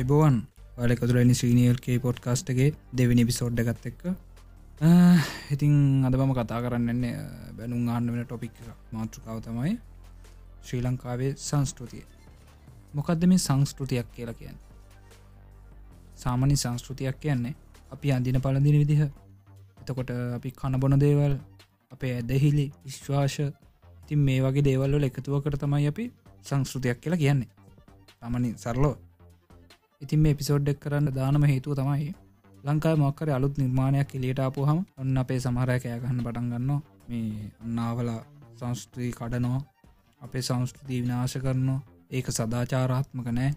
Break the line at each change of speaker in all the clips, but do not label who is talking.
අයිබෝවන්. වලකතුරනි ශ්‍රීනියල්කේ පොඩ්කාස්ටගේ දෙවිනි පිසෝඩ්ඩ ගත් එක්ක. ඉතින් අදමම කතා කරන්නන්නේ බැනුම් ආන්න වෙන ටොපික් මාතෘකාව තමයි ශ්‍රී ලංකාවේ සංස්කෘතිය. මොකක්ද මේ සංස්කෘතියක් කියලා කියන්න? සාමනි සංස්කෘතියක් කියන්නේ අපි අඳින පලදින විදිහ. එතකොට අපි කණබොන දේවල් අපේ ඇදහිලි විශ්වාශ ඉතින් මේ වගේ දේවල්ල එකතුවකට තමයි අපි සංස්කෘතියක් කියලා කියන්නේ. තමනි සරලෝ ඉතින් මේ පිසෝඩ්ඩක් කරන්න දානම හේතුව තමයි ලංකායි මොක්කර අලුත් නිර්මාණයක් එලියට ආපුහම ඔන්න අපේ සමහරය කෑගන්න පටන් ගන්න මේ ඔන්නාවල සංස්කෘතිී කඩනවා අපේ සංස්කෘතිී විනාශ කරනවා. ඒක සදාචාරාත්මක නෑ.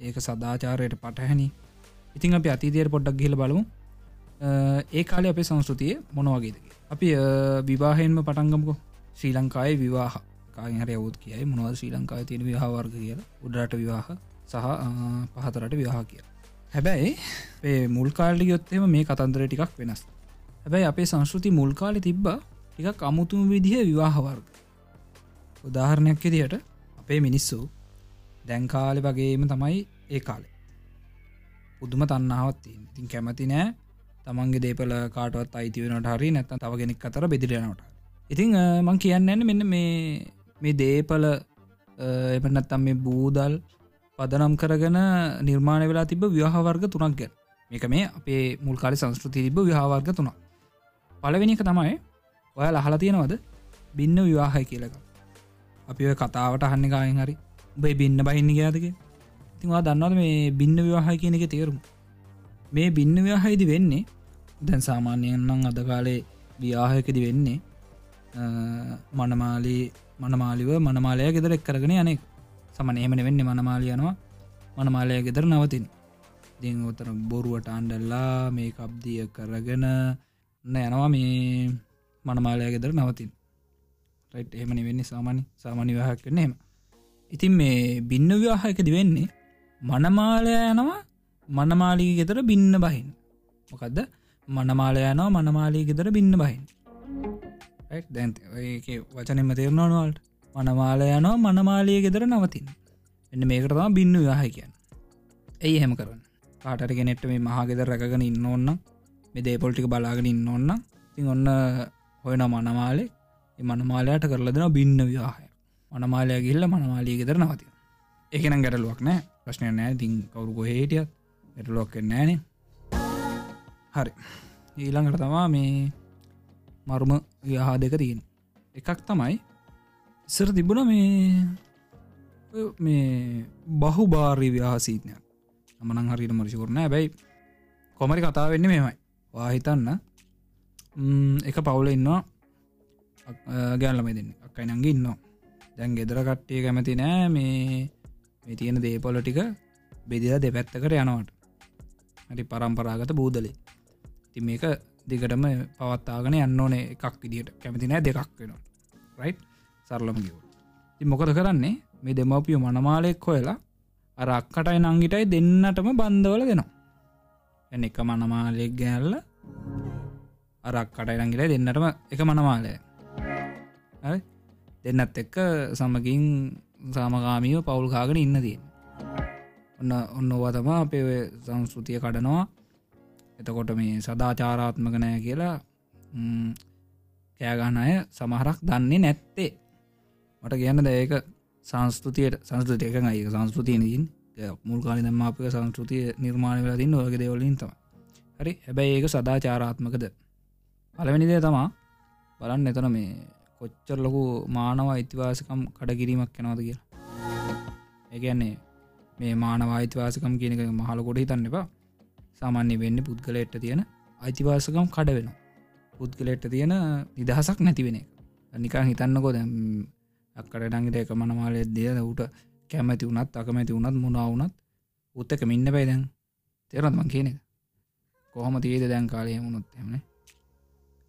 ඒක සදාචාරයට පටහැනි. ඉතින් අප අතිදයට පොඩ්ඩක් ගිල බලමු. ඒ කාලය අපේ සංස්කෘතිය මොනවගේද අපි විවාහෙන්ම පටන්ගමකෝ ශ්‍රී ලංකායි විවාහ. කාහර යවුත් කියයි මොනවද ශ්‍රී ලංකායි තියෙන විවාවර්ග කියලා. උඩට විවාහ. සහ පහතරට විවාහ කිය හැබැයි මුල් කාල්ලි යොත්තේම මේ කතන්දර ටිකක් වෙනස්. හැබැයි අපේ සංස්කෘති මුල්කාලි තිබ්බ ටිකක් අමුතුම විදිහ විවාහවර්ග උදාහරණයක් දිහට අපේ මිනිස්සු දැන්කාලෙ වගේම තමයි ඒ කාලේ. පුදුම තන්නාවත් ඉතින් කැමති නෑ තමන්ගේ දේපල කාටවත් අයිති වෙනට හරි නැත්තන් තවගෙනෙක් අතර බෙදිලෙනට ඉතිං මං කියන්න මෙන්න මේ මේ දේපල එපනත්තම් මේ බූදල් පදනම් කරගෙන නිර්මාණ වෙලා තිබ ව්‍යහවර්ග තුනක් ගැන. මේක මේ අපේ මුල්කාල සංස්කෘති තිබ ව්‍යහවර්ග තුනක්. පලවෙනි එක තමයි ඔය ලහලා තියෙනවද? බින්න විවාහය කියලක අපි ඔය කතාවට අහන්න ගායෙන් හරි. උබේ බින්න බහින්න ගයාදක තිවා දන්නවද මේ බින්න විවාහය කියන එක තේරුම්? මේ බින්න ව්‍යහයිදි වෙන්නේ දැන් සාමාන්‍යයන්නම් අද කාලේ ව්‍යාහයකදි වෙන්නේ මනමාලී මනමාලිව මනමාලය ගෙදර එක් කරගෙන යනෙක් සමන එමන වෙන්න මනමාලියනවා මනමාලය ගෙදර නවතින්. දි උතර බොරුවට අන්ඩල්ලා මේ කබ්දිය කරගෙන යනවා මේ මනමාලය ගෙදර නවතින්. රයිට් එමනි වෙන්නේ සාමානි සාමානි වහක් කන්නේම ඉතින් මේ බින්න ව්‍යහයකද වෙන්නේ මනමාලය යනවා මනමාලී ගෙදර බින්න බහින් මොකක්ද මනමාලය යනවා මනමාලී ගෙදර බින්න බහින් දැ වචනෙම තේරනවනවල්ට මනමාල යනවා මනමාලිය ගෙදර නවතින් එන්න මේකටතම බින්න විවාහ කියන්න. ඇයි හෙම කරන්න? කාටට ගෙනෙට්ට මේ මහගෙදර රැකගෙන ඉන්න ඔන්න මේ දේපොල්ටික බලාගෙන ඉන්න ඔන්න තින් ඔන්න හොයන මනමාලෙ. මනමාලයට කරලදෙන බින්න විවාහය. මනමාලය ගිල්ල මනමාලී ගෙදර නවතිය එකනම් ගැටලුවක් නෑ. ප්‍රශ්නය නෑ. තින් කවරු කොහේටියත් ගැටලුවක් නෑනේ. හරි. ඊළඟට තමා මේ මරුම විවාහා දෙක තියෙන එකක් තමයි ඉස්සර තිබුණ මේ මේ බහු භාරී ව්‍යාසීනයක් අමනං හරිට මරිසිකරන බැයි කොමරි කතා වෙන්න මෙමයි වාහිතන්න එක පවුල ඉන්නවා. ගැල්ලම දෙන්න. අක්කයි නංගි ඉන්නවා. දැන් ගෙදර කට්ටිය කැමති නෑ මේ මේ තියෙන දේපොල ටික බෙදිලා දෙපැත්තකට යනවට. හරි පරම්පරාගත බූදලේ. ති මේක දිගටම පවත්තාගෙන යන්න ඕනේ එකක් විදිට කැමති නෑ දෙකක් වෙනවා. රයි් සරලම කිව ති මොකද කරන්නේ? මේ දෙමවපිය මනමාලෙක් හොයලා අර අක්කටයි නංගිටයි දෙන්නටම බන්ධවල දෙනවා. එ එක මනමාලෙක් ගැල්ල අරක් කටයි නංගිලයි දෙන්නටම එක මනමාලය දෙන්නත් එක්ක සමගින් සාමගාමීව පවුල්කාගෙන ඉන්න තියෙන් ඔන්න ඔන්න ඔවා තමා අපේ සංස්කෘතිය කඩනවා. එතකොට මේ සදාචාරාත්මක නෑ කියලා කෑගන්න අය සමහරක් දන්නේ නැත්තේ. මට කියන්න දැක සංස්කෘතියට සංස්කෘතිය එක අයි සංස්කෘතියනකින් මුල් කාලි දම්ම අපක සංස්කෘතිය නිර්මාණ වෙලා තින්න ඔයගේ දෙවලින් තම හරි? හැබැයි ඒක සදාචාරාත්මකද? පලවෙනිදේ තමා බලන්න එතන මේ කොච්චර ලොකු මානව ඉතිවාසකම් කඩකිරීමක් කෙනවද කියලා. ඒගැන්නේ මේ මානව අයිතිවාසකම් කියනක මහලකොට හිතන්න එපා. සාමාන්‍ය වෙන්න පුද්ගලයට තියෙන අයිතිවාසකම් කඩ වෙන පුද්ගලයට තියෙන නිදහසක් නැතිවෙන එක. නිකං හිතන්නකො දැම් අක්කට ඩංගිට එක මනමාලය දෙය ඌට කැමැති වුනත් අකමැති වුනත් මුණා වුනත් උත්තක මින්න පැයිදැන් තේරත් මං කියන එක? කොහොම තියේද දැන් කාලය මුණොත් එමන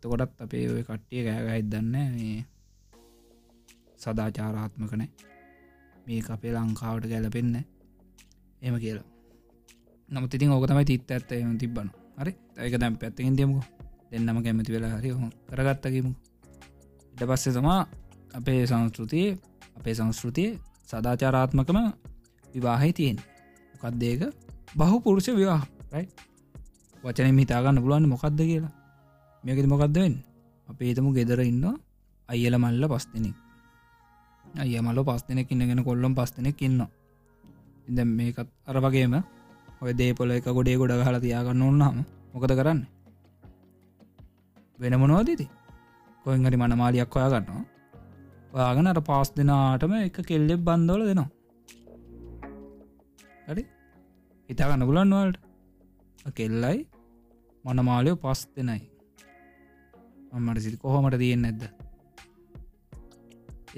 තකොටත් අපේ ඔය කට්ටිය කෑගයිත් දන්න මේ සදාචාරාත්මකනෑ මේ අපේ ලංකාවට ගැලපෙන්න එම කියලා. නමුත් ඉතින් ඕක තමයි තිත් ඇත්ත එම තිබ්බන හරි? ඒක දැම් පැත්තකින් දෙමුකු දෙන්නම කැමති වෙලා හරි හො කරගත්තකිමු ඉට පස්සේ තමා අපේ සංස්කෘතිය අපේ සංස්කෘතිය සදාචාරාත්මකම විවාහහි තියෙන් මොකක්දේක බහු පුරුෂ ව්‍යවා රයි වචන හිතාගන්න පුළුවන් මොකක්ද කියලා. මේකෙති මොකක්දවෙන් අපේ හිතමු ගෙදර ඉන්න අයියල මල්ල පස් දෙනෙක්. අය මල්ල පස් දෙනෙක් ඉන්නගෙන කොල්ලොම් පස් දෙනෙක් ඉන්න ඉද මේකත් අර වගේම ඔය දේපොල එක ගොඩේ ගොඩ හල තියාගන්න ඔන්නාම මොකද කරන්න? වෙන මොනවදීති කොයින් හරි මනමාලියක් ඔයා ගන්නවා ඔයාගෙන අර පාස් දෙනාටම එක කෙල්ලෙක් බන්දවල දෙනවා. හරි? හිතාගන්න පුලන්වල්ට කෙල්ලයි මනමාලයෝ පස් දෙනයි. මට සිති කොහොමට තියෙන් නැද්ද?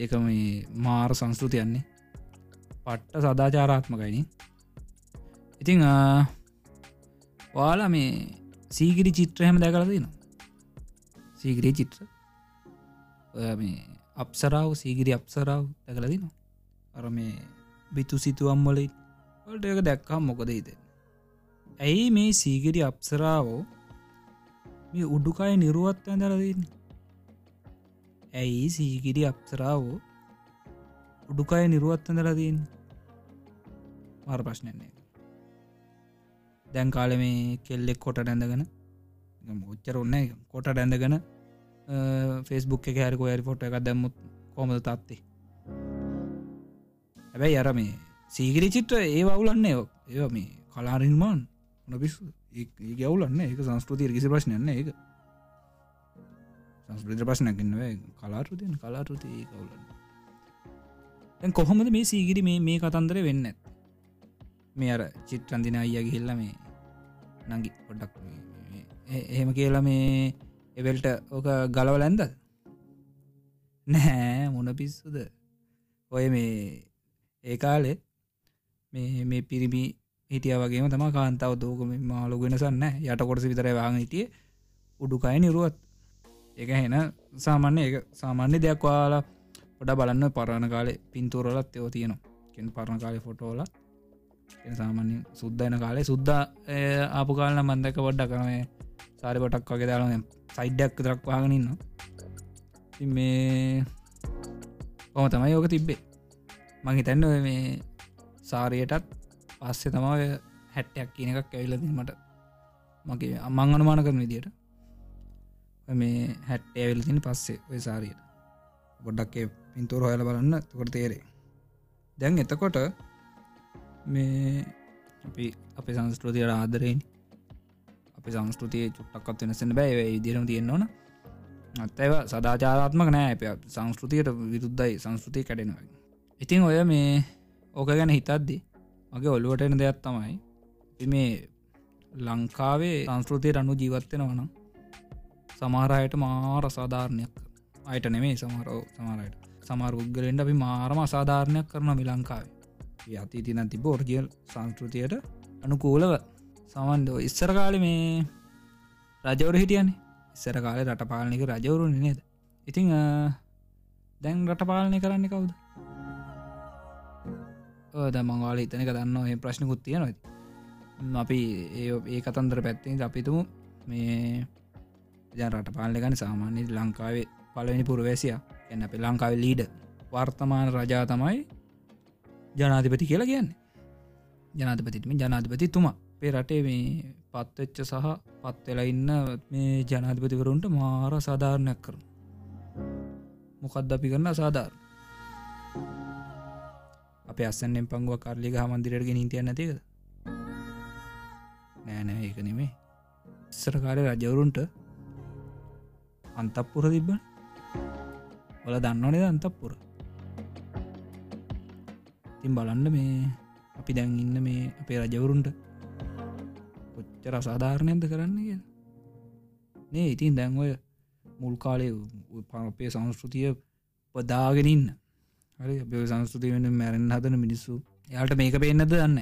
ඒක මේ මාර සංස්කෘතියන්නේ පට්ට සදාචාරාත්මකයිනි ඉතිං වාලා මේ සීගිරි චිත්‍ර හැම දැකල තින සීගිරී චිත්‍ර. ඔය මේ අප්සරාව සීගිරි අප්සරාව දැකල දින. අර මේ බිතු සිතුවම්වලින් වලට එක දැක්කම් මොකදයිද ඇයි මේ සීගිරි අප්සරාවෝ මේ උඩුකාය නිරුවත් ඇඳලදන්න ඇයි සීගිරි අප්සරාවෝ උඩුකාය නිරුවත් ඇඳලදන්න මර ප්‍රශ්නයන්නේ දැන් කාල මේ කෙල්ලෙක් කොට ඇඳගෙන මුච්චර ඔන්න කොට ඇඳගෙන ෆෙස්බුක් එක හැරකෝ ඇරි ෆොට එකක් දැම්මුත් කොමද තත්ති? හැබැයි අර මේ සීගිරි චිත්‍ර ඒ වුලන්නේ ඒ මේ කලාරින්මාන් නොපිස් ඒ ගවුලන්න ඒක සංස්කෘතිය කිසි ප්‍රශ්නයන්න ඒක. සංස්කෘති ප්‍රශ්නකින්ව කලාරුතියන් කලාරුති ඒ කවුලන්න දැන් කොහොමද මේ සීගිරි මේ මේ කතන්දර වෙන්න ඇත් මේ අර චිත්‍රන්දින අයිය ගිහිල්ල මේ නඟි පොඩ්ඩක් එහෙම කියලා මේ එවල්ට ඕක ගලවල ඇන්ද නෑ මොන පිස්සුද? ඔය මේ ඒ කාලෙ මේ මේ පිරිමි හිටිය වගේ තම කාන්තාව දෝකම මාලු වෙනසන්න යට කොටස විතර වාග හිටිය. උඩුකයි නිරුවත්. එක හෙන සාමාන්‍ය ඒ සාමාන්‍ය දෙයක් වාලා පොඩ බලන්න පරණ කාලේ පින්තුරලත් යෝ තියෙනවා. කෙන් පරණ කාලෙ ෆොටෝල සාමාන්‍ය සුද්දයන කාලේ. සුද්දා ආපු කාලන මන්දක වඩ්ඩ කරනේ සාරි පොටක් වගේ දාලා සයිඩ්ඩක් දරක් වාගෙනන්න මේ ඔම තමයි යෝක තිබ්බේ. මං හිතැන්න මේ සාරියටත් පස්සේ තමාව හැට්ටයක් කියන එකක් ඇවිලදීමට මගේ අම්මං අනුමාන කරන විදියට. මේ හැට් ඇවිල්තින පස්සේ ඔය සාරියට. ගොඩක් පින්තුර හොයල බලන්න. තකොට තේරේ දැන් එතකොට මේ අපි අප සංස්කෘතියට ආදරෙන් අප සංස්කෘතිය චුට්ටක්ත් වෙනසෙන බෑ. ඉදිරම තියෙන්න්නවන අත්තව සදාචාරාත්මක නෑ. අප සංස්කෘතියට විරුද්ධයි සංස්කෘතිය කැඩෙනවා. ඉතින් ඔය මේ ඕක ගැන හිතද්දි මගේ ඔල්ලුවට එන දෙයක් තමයි මේ ලංකාවේ සංස්කෘතිය අනු ජීවත්වෙන වනම් සමාරයට මාර අසාධාරණයක් අයට නෙමේ සමරෝ සමාරයට සමාර උද්ගලෙන්ට අපි මාරම අසාධාරණයක් කරන මිලංකාවේ යති තින තිබ ෝර්ජියල් සංස්කෘතියට අනුකූලව සමන්ඩ ඉස්සර කාල මේ රජවර හිටියන්නේ ඉස්සර කාලේ රට පාලනික රජවරු නේද? ඉතිං දැන් රට පාලනය කරන්න කවුද? ද මංවාල හිතනක දන්න ඒ ප්‍රශ්නකුත් තියෙනවද අපි ඒ කතන්දර පැත්තිෙන් අපිතුමු මේ ජ රට පාලනගන සාමාන්‍ය ලංකාවේ පලවෙනි පුරවැසිය. එන්න අපේ ලංකාවේ ලීඩ වර්තමාන රජා තමයි ජනාධිපති කියලා කියන්නේ. ජනාධපතිම ජනාධපති තුමා පේ රටේ මේ පත්වෙච්ච සහ පත්වෙලා ඉන්න මේ ජනාධිපතිවරුන්ට මාර සාධාරණයක් කරන මොකක්ද අපි කරන්න සාධාර අප අස්සන්නෙන් පංගුව කාර්ලික හමන්දිරට ගෙනින්තිය නැතිකද නෑනෑ ඒක නෙමේ ඉස්සරකාරය රජවරුන්ට අන්තප්පුර තිබ්බන. ඔල දන්නවනේද අන්තප්පුර තින් බලන්න මේ අපි දැන් ඉන්න මේ අපේ රජවරුන්ට කොච්චර අසාධාරණයද කරන්න කිය නේ ඉතින් දැන් ඔය මුල් කාලය පරපේ සංස්කෘතිය පදාගෙනන්න හරි බ සංස්කෘතිය වෙන මැරෙන් හදන මිනිස්සු යාට මේක පේන්නද දන්න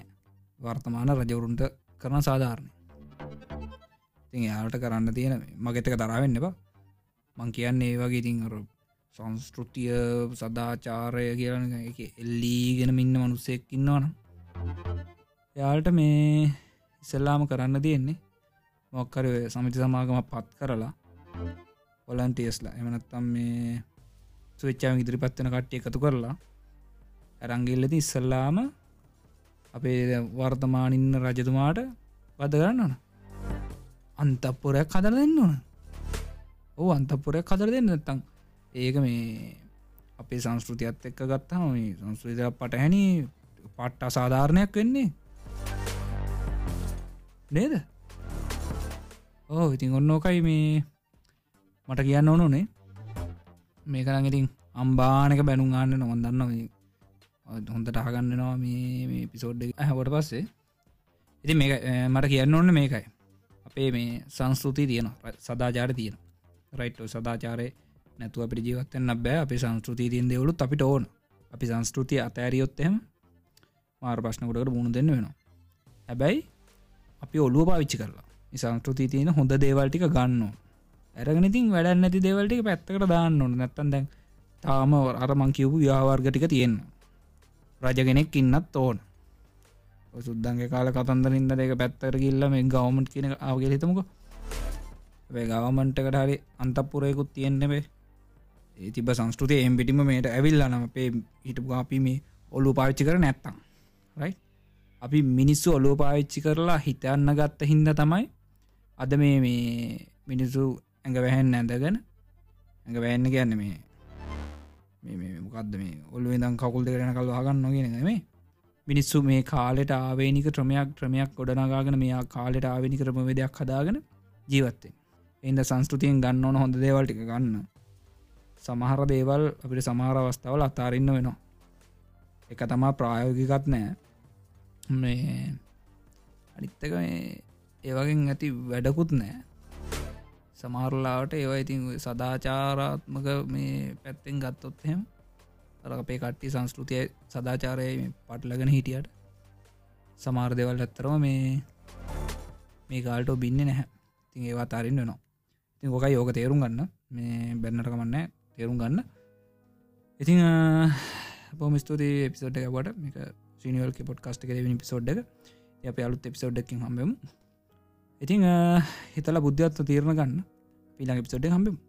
වර්තමාන රජවරුන්ට කරන සාධාරණය. ඉතින් යාට කරන්න තියෙන මගෙතක තරාවෙන්න එපා. මං කියන්නේ ඒ වගේ ඉතින් අර සංස්කෘතිය සදාචාරය කියලන එක එල්ලීගෙන ඉන්න මනුස්සෙක් ඉන්නවන යාට මේ ඉසල්ලාම කරන්න තියෙන්නේ. මොක්කර සමිති සමාගම පත් කරලා ඔලන්ටියස්ලා එමනත්තම් මේ සවිච්චාව ඉදිරිපත්වන කට්ටිය එකතු කරලා ඇරංගිල්ලති ඉස්සල්ලාම අපේ වර්තමානින්න රජතුමාට වද කරන්න ඕන. අන්තපුරයක් කදර දෙන්න ඕන. ඕ අන්තපුරයක් කදර දෙන්න. නැත්තං ඒක මේ අපේ සංස්කෘතියත් එක්ක ගත්තාම මේ සංස්කෘතිය පටහැනි පට්ට අසාධාරණයක් වෙන්නේ. නේද? ඕ ඉතින් ඔන්න ඕකයි මේ මට කියන්න ඕනුනේ මේකන ඉතින් අම්බානක බැනුම් ආන්න නොවන්දන්න හොඳට අහගන්නවා මේ පිසෝඩ් හැවට පස්සේ ඉති මේ මට කියන්න ඕන්න මේකයි. අපේ මේ සංස්කෘති තියෙන සදාචාර තියෙන රයිට්ෝ සදාචාරය නැතුව අපිට ජීවත්තෙන්න්න බෑ. අපි සංස්කෘතිය තියෙන් දෙවලුත් අපිට ඕන. අපි සංස්කෘතිය අතෑරියොත්තෙම මාර් ප්‍රශ්නකොටකට මුණ දෙන්න වෙනවා. හැබැයි අපි ඔලුව පාවිච්චි කරලා. සංස්කෘතිය තියෙන හොඳ දේවල්ටික ගන්න ඇරගෙන ඉතින් වැඩ නැති දේවල්ටික පැත්තකට දාන්න ඕන. නැත්තන් දැන් තාම අරමං කිවපු ව්‍යාවර්ගටික තියෙන්න. රජගෙනෙක් ඉන්නත් ඕන. සුද්දන්ගේ කාල කතන්දරින්ද දෙක පැත්තර කිල්ල මේ ගවමට් කියන ආවගේ හිතමක. ගවමන්ටකට හරි අන්තපුරයකුත් තියෙන්නෙබේ ඒ තිබ සංස්කෘතිය එම්පිටිම මේට ඇවිල්ලා නම පේ හිටපු අපි මේ ඔල්ලු පාවිච්චි කර නැත්තම්. රයි අපි මිනිස්සු ඔලෝ පාවිච්චි කරලා හිතන්න ගත්ත හින්ද තමයි අද මේ මේ මිනිස්සු ඇඟ වැහැන් ඇඳගෙන ඇඟ වැෑන්න කියන්න මේ මේ මොකක්ද මේ ඔල්ුව දම් කකුල් දෙරෙන කල් හගන්න ගෙන මේ මිනිස්සු මේ කාලෙට ආවේනික ක්‍රමයක් ක්‍රමයක් ගොඩනගාගෙන මෙයා කාලෙට ආවෙනි ක්‍රම දෙයක් හදාගෙන ජීවත්තෙන් එන්ද සංස්කෘතියෙන් ගන්න ඕන හොඳ දේවල්ටික ගන්න. සමහර දේවල් අපිට සමහර අවස්ථාවල අතාරන්න වෙනවා. එක තමා ප්‍රායෝගිකත් නෑ. මේ අනිත්තක ඒවගෙන් ඇති වැඩකුත් නෑ. සමහරලාට ඒවා ඉතින් සදාචාරාත්මක මේ පැත්තෙන් ගත්තොත් එහෙම අර අපේ කට්ටි සංස්කෘතිය සදාචාරය පටලගෙන හිටියට සමාර දෙවල් ඇත්තරම මේ මේ කාල්ට බින්න නැහැ. තින් ඒවා තාරින් වෙනවා. ඉතින් ඕක යෝක තේරුම් ගන්න. මේ බැන්නට කමන්න තේරුම් ගන්න. ඉතිං පොම ස්තුති එපිසෝඩ් එකකට මේක සිනිවල්ක පොට් කස්ට කරවිනි පිසෝඩ් එක. අප අලුත් එපිසෝඩ්ඩකින් හම්බෙමු. ඉතිං හිතලා බුද්ධත්ව තීරණ ගන්න. පිළඟ පිසෝඩ් හම්බෙමු.